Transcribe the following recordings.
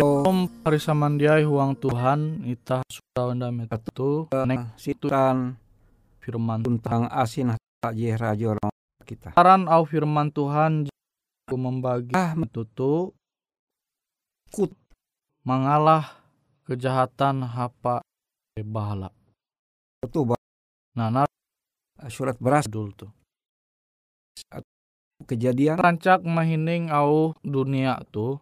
Shalom parisamandiai huang Tuhan ita sudah unda metatu nek situan firman tentang asin je rajo kita. Saran au firman Tuhan aku membagi Ah, tutu Kut. mengalah kejahatan hapa bahala. itu nah surat beras dulu tuh. kejadian Rancak mahining au dunia tuh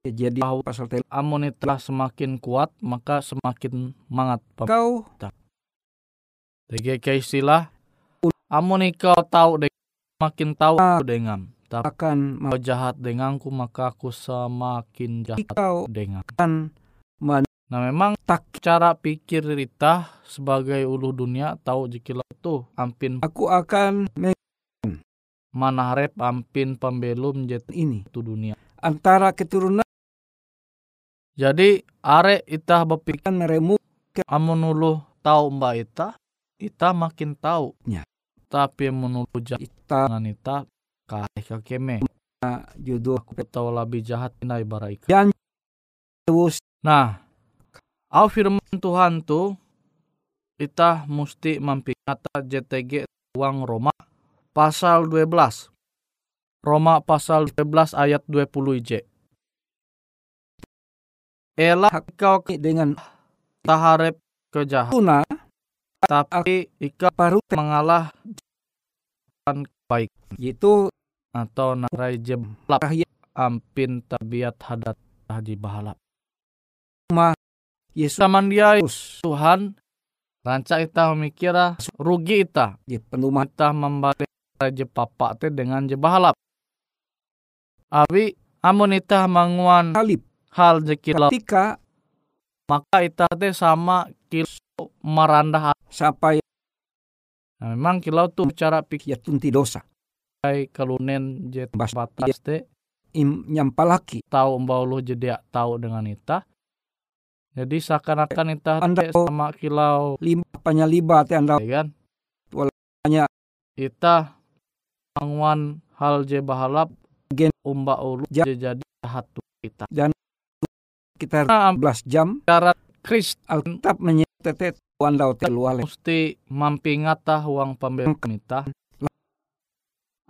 kejadian bahwa pasal tel amun telah semakin kuat maka semakin mangat. Kau. Dege istilah amun kau tahu dek makin tahu Ah. dengan. Tapi akan kau jahat denganku maka aku semakin jahat kau dengan. nah memang tak cara pikir Rita sebagai ulu dunia tahu jika tuh ampin aku akan me- mana rep ampin pembelum jet ini. tu dunia. Antara keturunan jadi are itah berpikir meremu amun ulu tahu mbak ita ita makin tahu Ya. tapi menulu jahat kita dengan ita kahih kakeme judul aku tahu lebih jahat inai baraika terus Nah, au firman Tuhan tuh kita mesti mempingata JTG uang Roma pasal 12. Roma pasal 12 ayat 20 IJ. Elah kau dengan taharep kejahat, tuna tapi ika paru mengalah jalan baik. Itu atau narai Rahya. ampin tabiat hadat haji bahala. Yesus. Saman dia Tuhan rancak kita memikira rugi kita di penuman kita membalik raja papa teh dengan je bahalap abi amun ita manguan. Salib hal je kilau ketika maka ita teh sama kilau merandah sampai nah, memang kilau tuh cara pikir ya tunti dosa. Kalunen je Bas- batas teh im nyampalaki tahu mbau lu jadi tahu dengan ita jadi seakan-akan ita Anda teh sama kilau lima penyalibat yang anda ya kan? Walanya. ita angwan hal je bahalap Gen- umba ulu jadi jahat tu kita. Kita nah, 11 jam cara Kris Alkitab menyetet wandau teluale mesti mampingata uang pembeli kita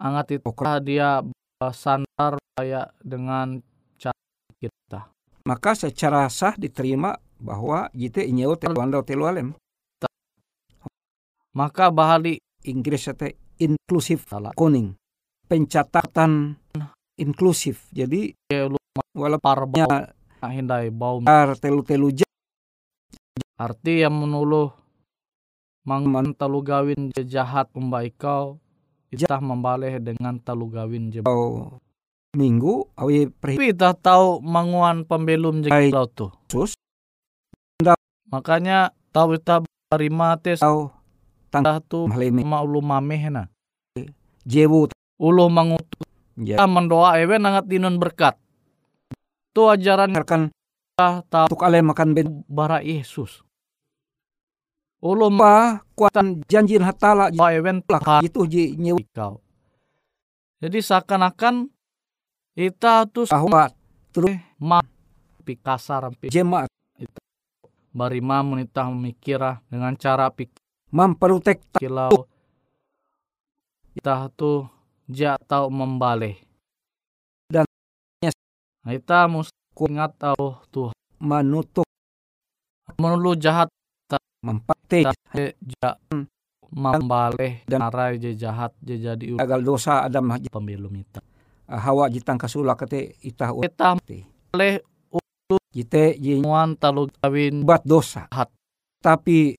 angat itu dia sandar kayak dengan cara kita. Maka secara sah diterima bahwa jite inyau te wandau telualem maka bahali Inggris teh inklusif kuning. Pencatatan inklusif. Jadi walaupun parbau hindai bau telu telu jam arti yang menuluh. Mangan talu gawin je jahat umbai kau kita membaleh dengan talu gawin je. Minggu awi tapi kita tahu manguan pembelum je kilau tuh. Perhitus makanya tahu kita terima tes atau tah tuh malemi ma ulu mameh na. Jewu ulu mangutu ya mendoa ewe nangat dinun berkat tu ajaran akan kita tahu tuk ale makan ben bara Yesus. Ulu apa? Kuatan janji hatala ma ewen plak itu ji nyewa. Kau. Jadi seakan-akan kita tuh bahwa ma pi kasar pi jemaat. Bari ma menitah memikira dengan cara pikir memprotek kilau. Kita tuh ja tahu membaleh kita mesti ingat tahu tuh menutup menulu jahat mempate je ja membaleh Dan- arai je jahat je jadi agal dosa adam pembelum kita hawa jitang kasula kate itah kita boleh jite ji muan talu kawin buat dosa. Hat. tapi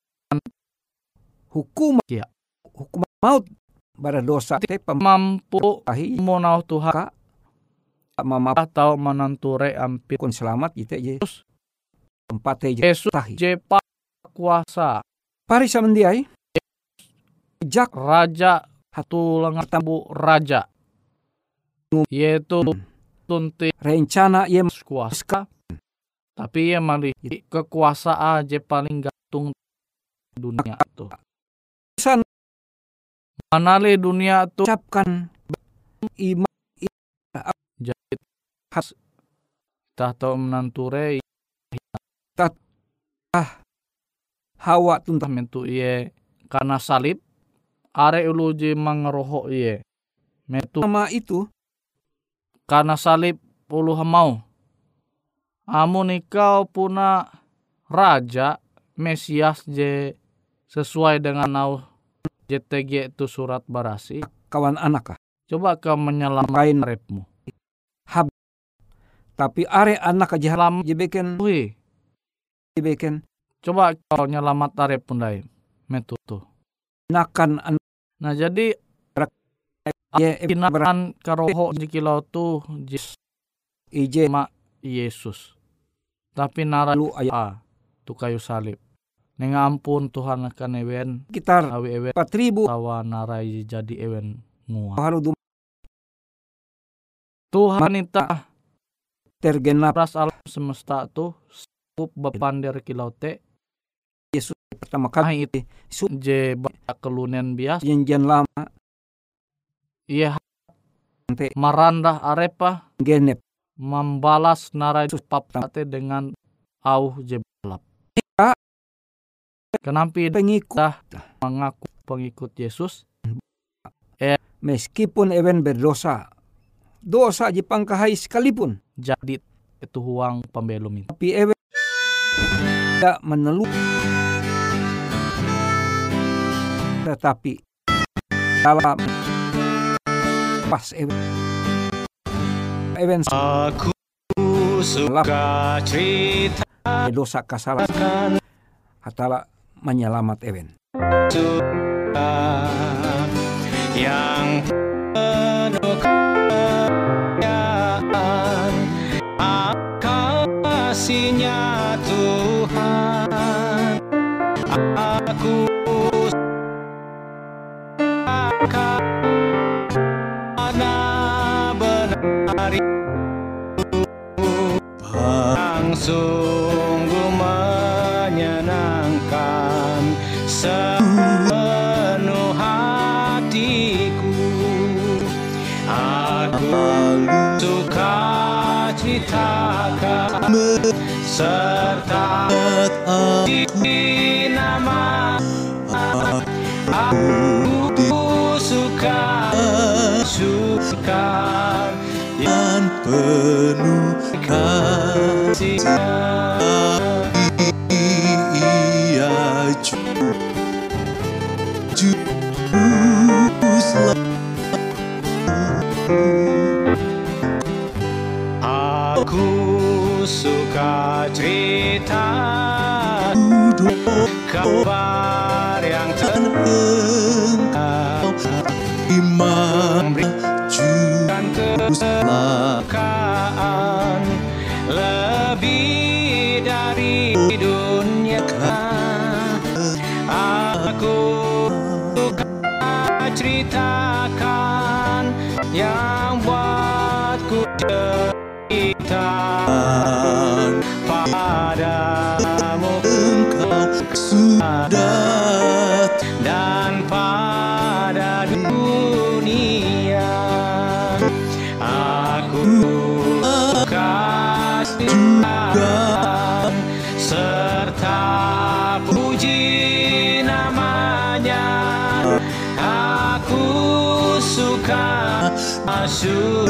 hukum Iya. hukum maut pada dosa. Te mampu pemahi monau Tuhan mama atau menanture ampir kun selamat jite je Yesus. empate je Yesus tahi. je pa- kuasa. Pari samendiai jak. Raja. Hatu lengan tabu raja. Yaitu Hmm. tunti rencana ye kuasa. Tapi ia mali kekuasaan je paling gantung dunia tu san manali dunia tu ucapkan. Iman Has- Tah tau menanture Hawa tuntah tah mentu iye karena salib are ulu je mangeroho iye. Metu nama itu karena salib ulu hamau. Amun ikau puna raja Mesias je sesuai dengan au JTG itu surat barasi. kawan anak kah? Coba kau menyelamatkan repmu. Tapi are anak aja Selam jebeken Wih, jebeken coba kau nyelamat arep pundai. Metu tuh. nakan anak Nah jadi ye kinaan karoho jikilau tuh jis ije. Ma Yesus. Tapi nara lu ayat a tu kayu salib. Neng ampun Tuhan akan ewen. Sekitar awi ewen. 4000 tawa narai jadi ewen dum Tuhan ita tergenap pras alam semesta tuh cukup bepander kilau te Yesus pertama kali Ai itu su je kelunen bias janjian lama. Iya. Marandah arepa. genep. Membalas narai papate dengan au je balap. Kenapa pengikut. mengaku pengikut Yesus. Meskipun ewen berdosa. Dosa Jepang kahai sekalipun jadi itu huang pembelum itu. tapi ewen tidak menelu. Tetapi dalam pas ewen ewen Aku suka cerita dosa kesalahan hatala menyelamat ewen yang kasihkan serta puji namanya. Aku suka masuk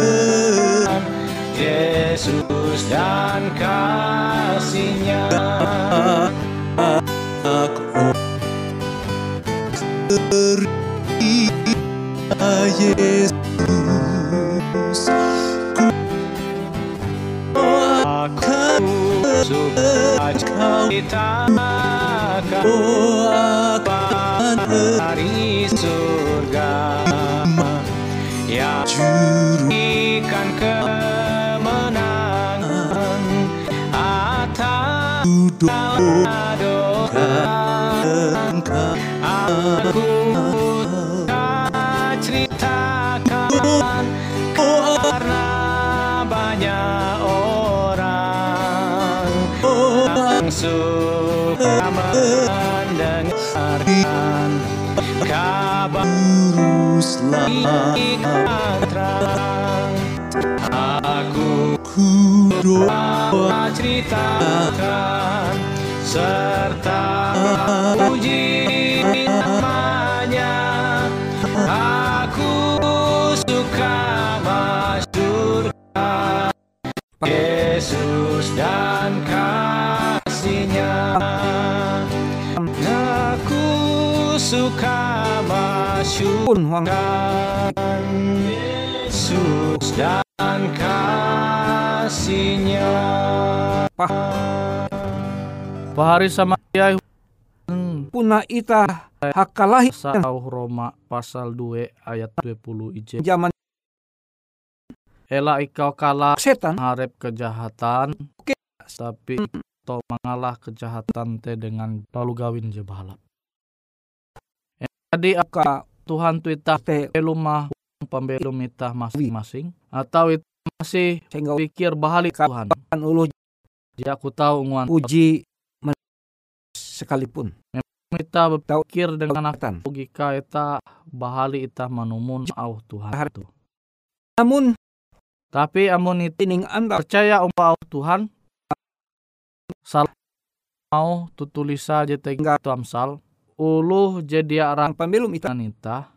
Yesus dan kasihnya. Aku beri ceritakan Aku ku doa ceritakan serta puji namanya. Aku suka masuk Yesus dan kasihnya. Aku suka masuk dan kasihnya Pahari sama dia hmm, puna ita hakalahi Pasal Roma pasal 2 ayat 20 ije. zaman Ela ikau kalah setan harap kejahatan, Oke. tapi to mengalah kejahatan te dengan lalu gawin je balap. Jadi ka Tuhan tu itah te pelumah pembelum itah masing-masing atau itu masih sehingga pikir bahalik Tuhan. kan ulu Dia aku tahu nguan men- sekalipun. Kita berpikir dengan tan logika ita bahali ita manumun au Tuhan tu. namun Tapi amun itu anda percaya umpah au Tuhan sal mau tutulisa je tega tu amsal. Uluh jadi ang arang ita ita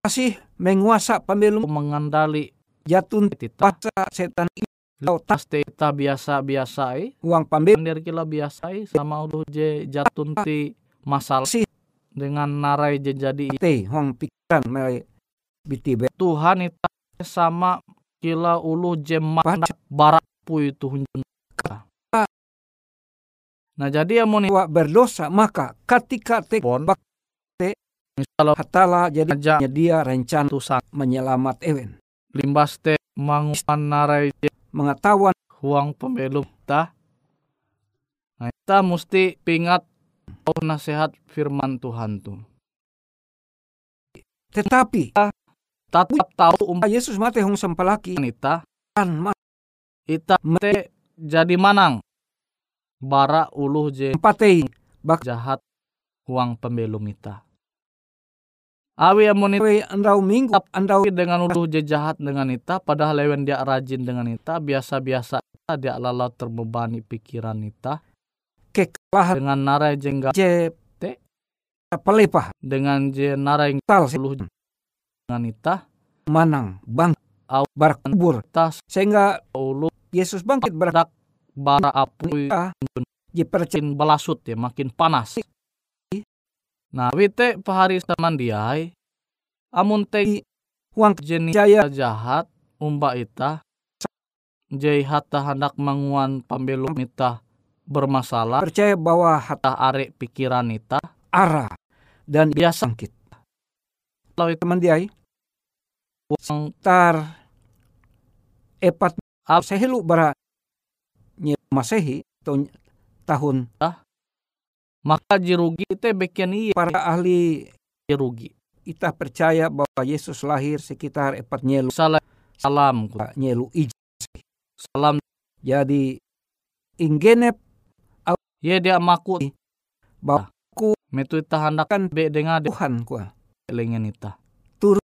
masih menguasa pembelum mengendali jatun tita paksa setan itu pasti ita biasa-biasa eh uang pembelum pandir kila biasa sama uluh je jatun ti masalah sih dengan narai je jadi te huang pikiran melai bitibe Tuhan itu sama kila ulu jemak Baca. barak pu itu hunjun. Nah jadi amun wa berdosa maka ketika te pon bak misalnya hatala jadi aja dia rencana tusan menyelamat ewen limbas te mangupan narai mengetahuan huang pembelum ta. Nah kita mesti pingat oh nasihat firman Tuhan tuh. tetapi Tetap tahu umpah Yesus mati hong sempalaki ita kan ma ita te jadi manang bara uluh je empatei jahat huang pembelum ita. Awi amun itu andau minggu andau dengan uluh je jahat dengan ita padahal lewen dia rajin dengan ita biasa-biasa ita dia lalau terbebani pikiran ita. Kekalahan dengan narai jengga je Te. pelepah. Dengan je narai tal. uluh dengan ita. Manang bang Au. berkubur tas sehingga uluh Yesus bangkit ber dak bara apu je percaya makin belasut ya makin panas nah wite pahari saman diai amun te huang jenis jaya jahat umba ita jai hatta hendak manguan pambelum ita bermasalah percaya bahwa hat tah arek pikiran ita arah dan biasa kalau itu teman dia uang tar epat Ap- sehelu bara nye masehi atau ny- tahun maka jirugi itu bikin iya. Para ahli jirugi kita percaya bahwa Yesus lahir sekitar epat nyelu salam salam. Ku. nyelu ij salam. Jadi inggenep ye dia maku. Bahwa metu ita hendak Kan be dengan de Tuhan kuah elengen ita. Turun.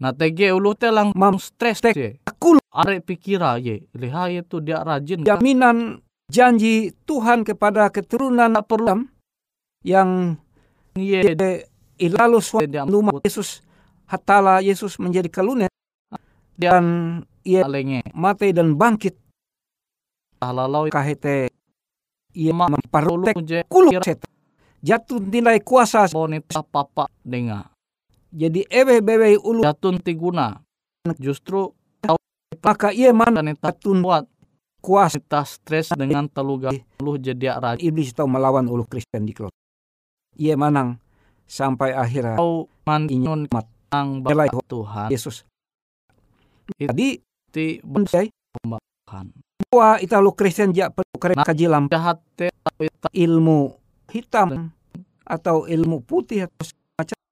nah tege ulu te lang Mam- stres ye. aku arek pikira ye. Liha itu dia rajin. Jaminan janji Tuhan kepada keturunan Adam yang ilalu numa Yesus hatala Yesus menjadi kalunet dan ia mati dan bangkit. Halalau kahete ia Ma- memperoleh ulu je kulo kira set jatuh nilai kuasa bonita papa denga. Jadi ebe bebe ulu jatun tiguna justru maka ia mana jatun buat kuasa kita stres dengan teluga lu jadi rajin iblis tahu melawan ulu Kristen di klot ia manang sampai akhirnya kau mandiun mat. ang Belai Tuhan. Yesus. Jadi ti bendai Tuhan bahwa ita lu Kristen jak perlu kajilam jahat tak ilmu hitam atau ilmu putih atau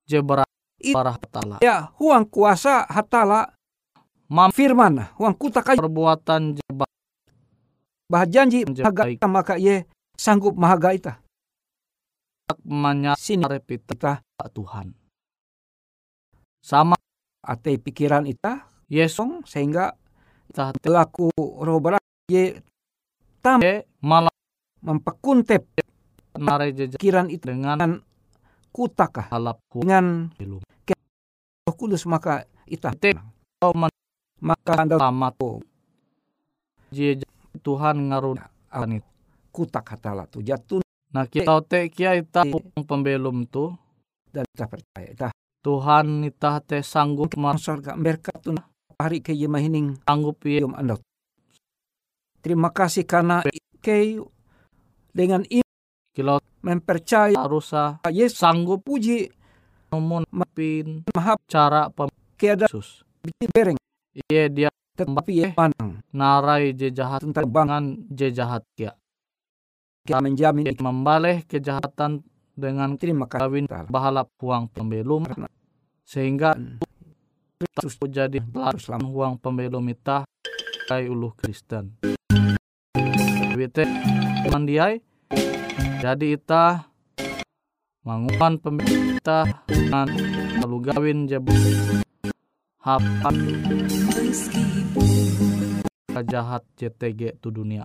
je berat It- parah tala ya huang kuasa hatala. Mam- firman huang kutak aja perbuatan je ba- bah janji Je mahaga ita maka ye sanggup mahaga ita menyarep sini ita ita Tuhan. Sama ate pikiran ita Yesus song sehingga tah te laku roh berat ye tam malah memperkuntep nare jejak pikiran itu dengan kutakah halap dengan. Roh Kudus maka man maka anda tamat jejak Tuhan ngarun kutak hatala tu jatuh Nah kita te kia ita pembelum tu. dan kita percaya itah Tuhan ita te sanggup mar surga berkat tu hari ke ye mahining sanggup ye. Yum anda. Terima kasih karena ke dengan iman kilo mempercaya tarusa Yesus sanggup puji. Namun pin mahap cara keada Yesus. bikin bereng. Iya dia tetapi ye panang narai je jahat dengan je jahat kia. kita menjamin Dia membaleh kejahatan dengan terima kasih kawin Ta'ala. bahalap huang pembelum sehingga terus jadi Terus pelayan huang pembelum ita kai uluh Kristen. Wite mandiai jadi ita manguan pembelum ita dengan lalu gawin jebu hapan jahat JTG tu dunia.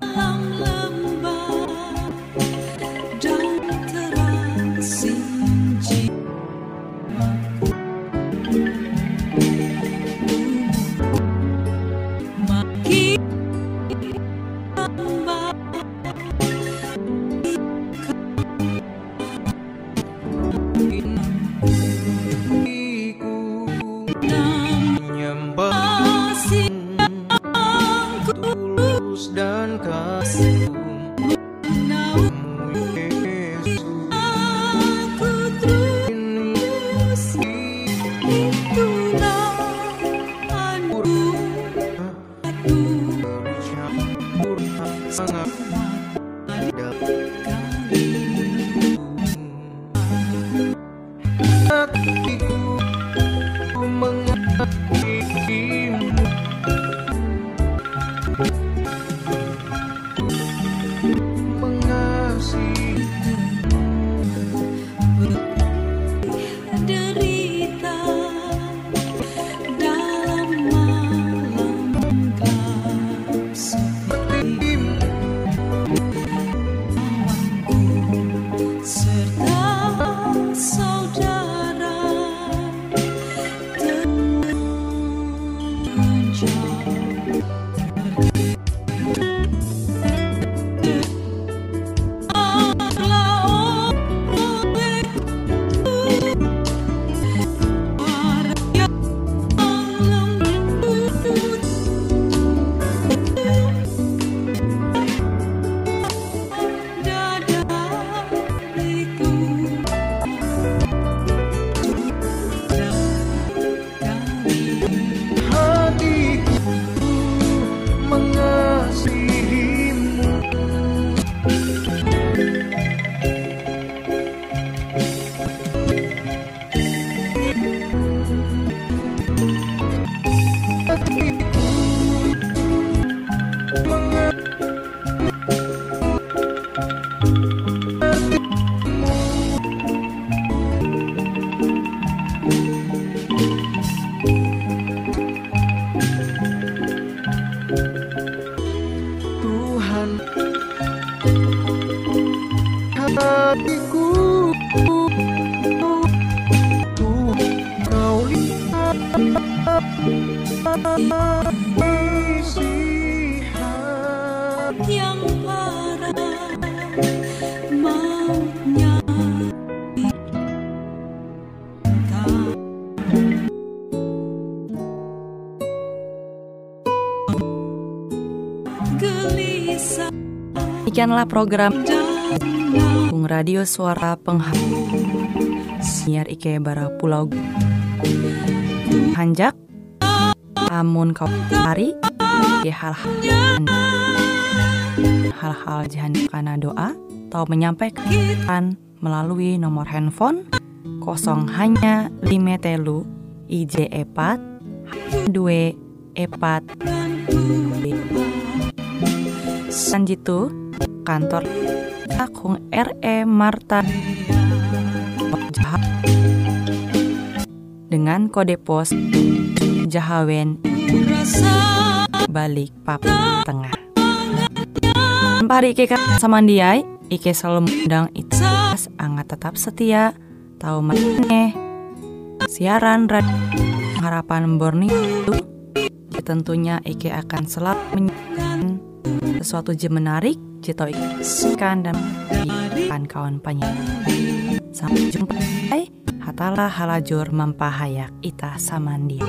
Yang parah maunya kita gelisah Demikianlah program Bung Radio Suara Penghabu Siar Ike Bara Pulau Hanjak Amun kau hari Ya hal-hal Hal-hal jahan karena doa Atau menyampaikan melalui nomor handphone Kosong hanya lima telu IJ epat dua epat. Sanjitu kantor Akung RE Marta. Jahat. Dengan kode pos Jahawen balik papan tengah. Pari Ike samandiai, Ike selalu mengundang itu angat tetap setia, tahu maneh. Siaran radio harapan Borneo itu tentunya Ike akan selalu menyajikan sesuatu je menarik, jito ikan dan ikan kawan penyanyi. Sampai jumpa. Hatalah halajur mempahayak ita samandia.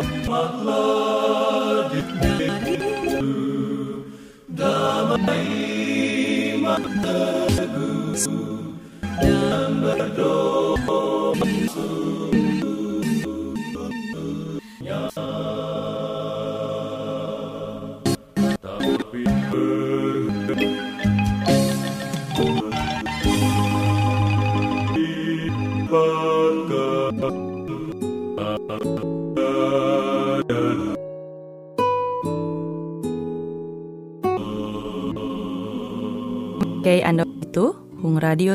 Tuhan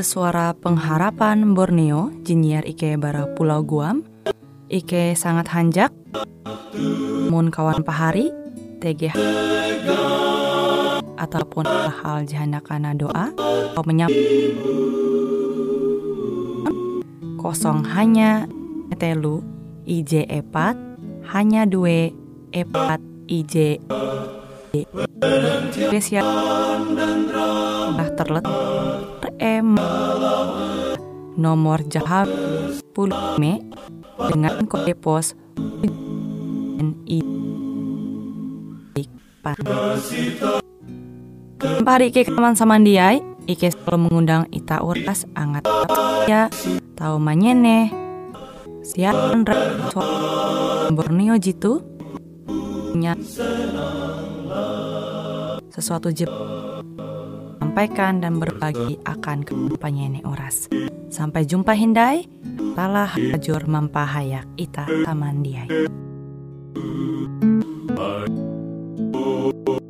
Suara Pengharapan Borneo, Jinnyar Ike Bara Pulau Guam. Ike sangat hanjak. Mun kawan pahari, TG ataupun hal jahana kana doa atau menyap kosong hanya telu IJ epat hanya dua epat IJ spesial dah em nomor jahab 10 me dengan kode pos NI Pari Ike kaman samandiai Ike selalu mengundang Ita Uras Angat ya Tahu manyene Siaran Borneo jitu nya sesuatu jep sampaikan dan berbagi akan kepanjene oras. Sampai jumpa Hindai, talah hajur mempahayak ita tamandiai. Tuhan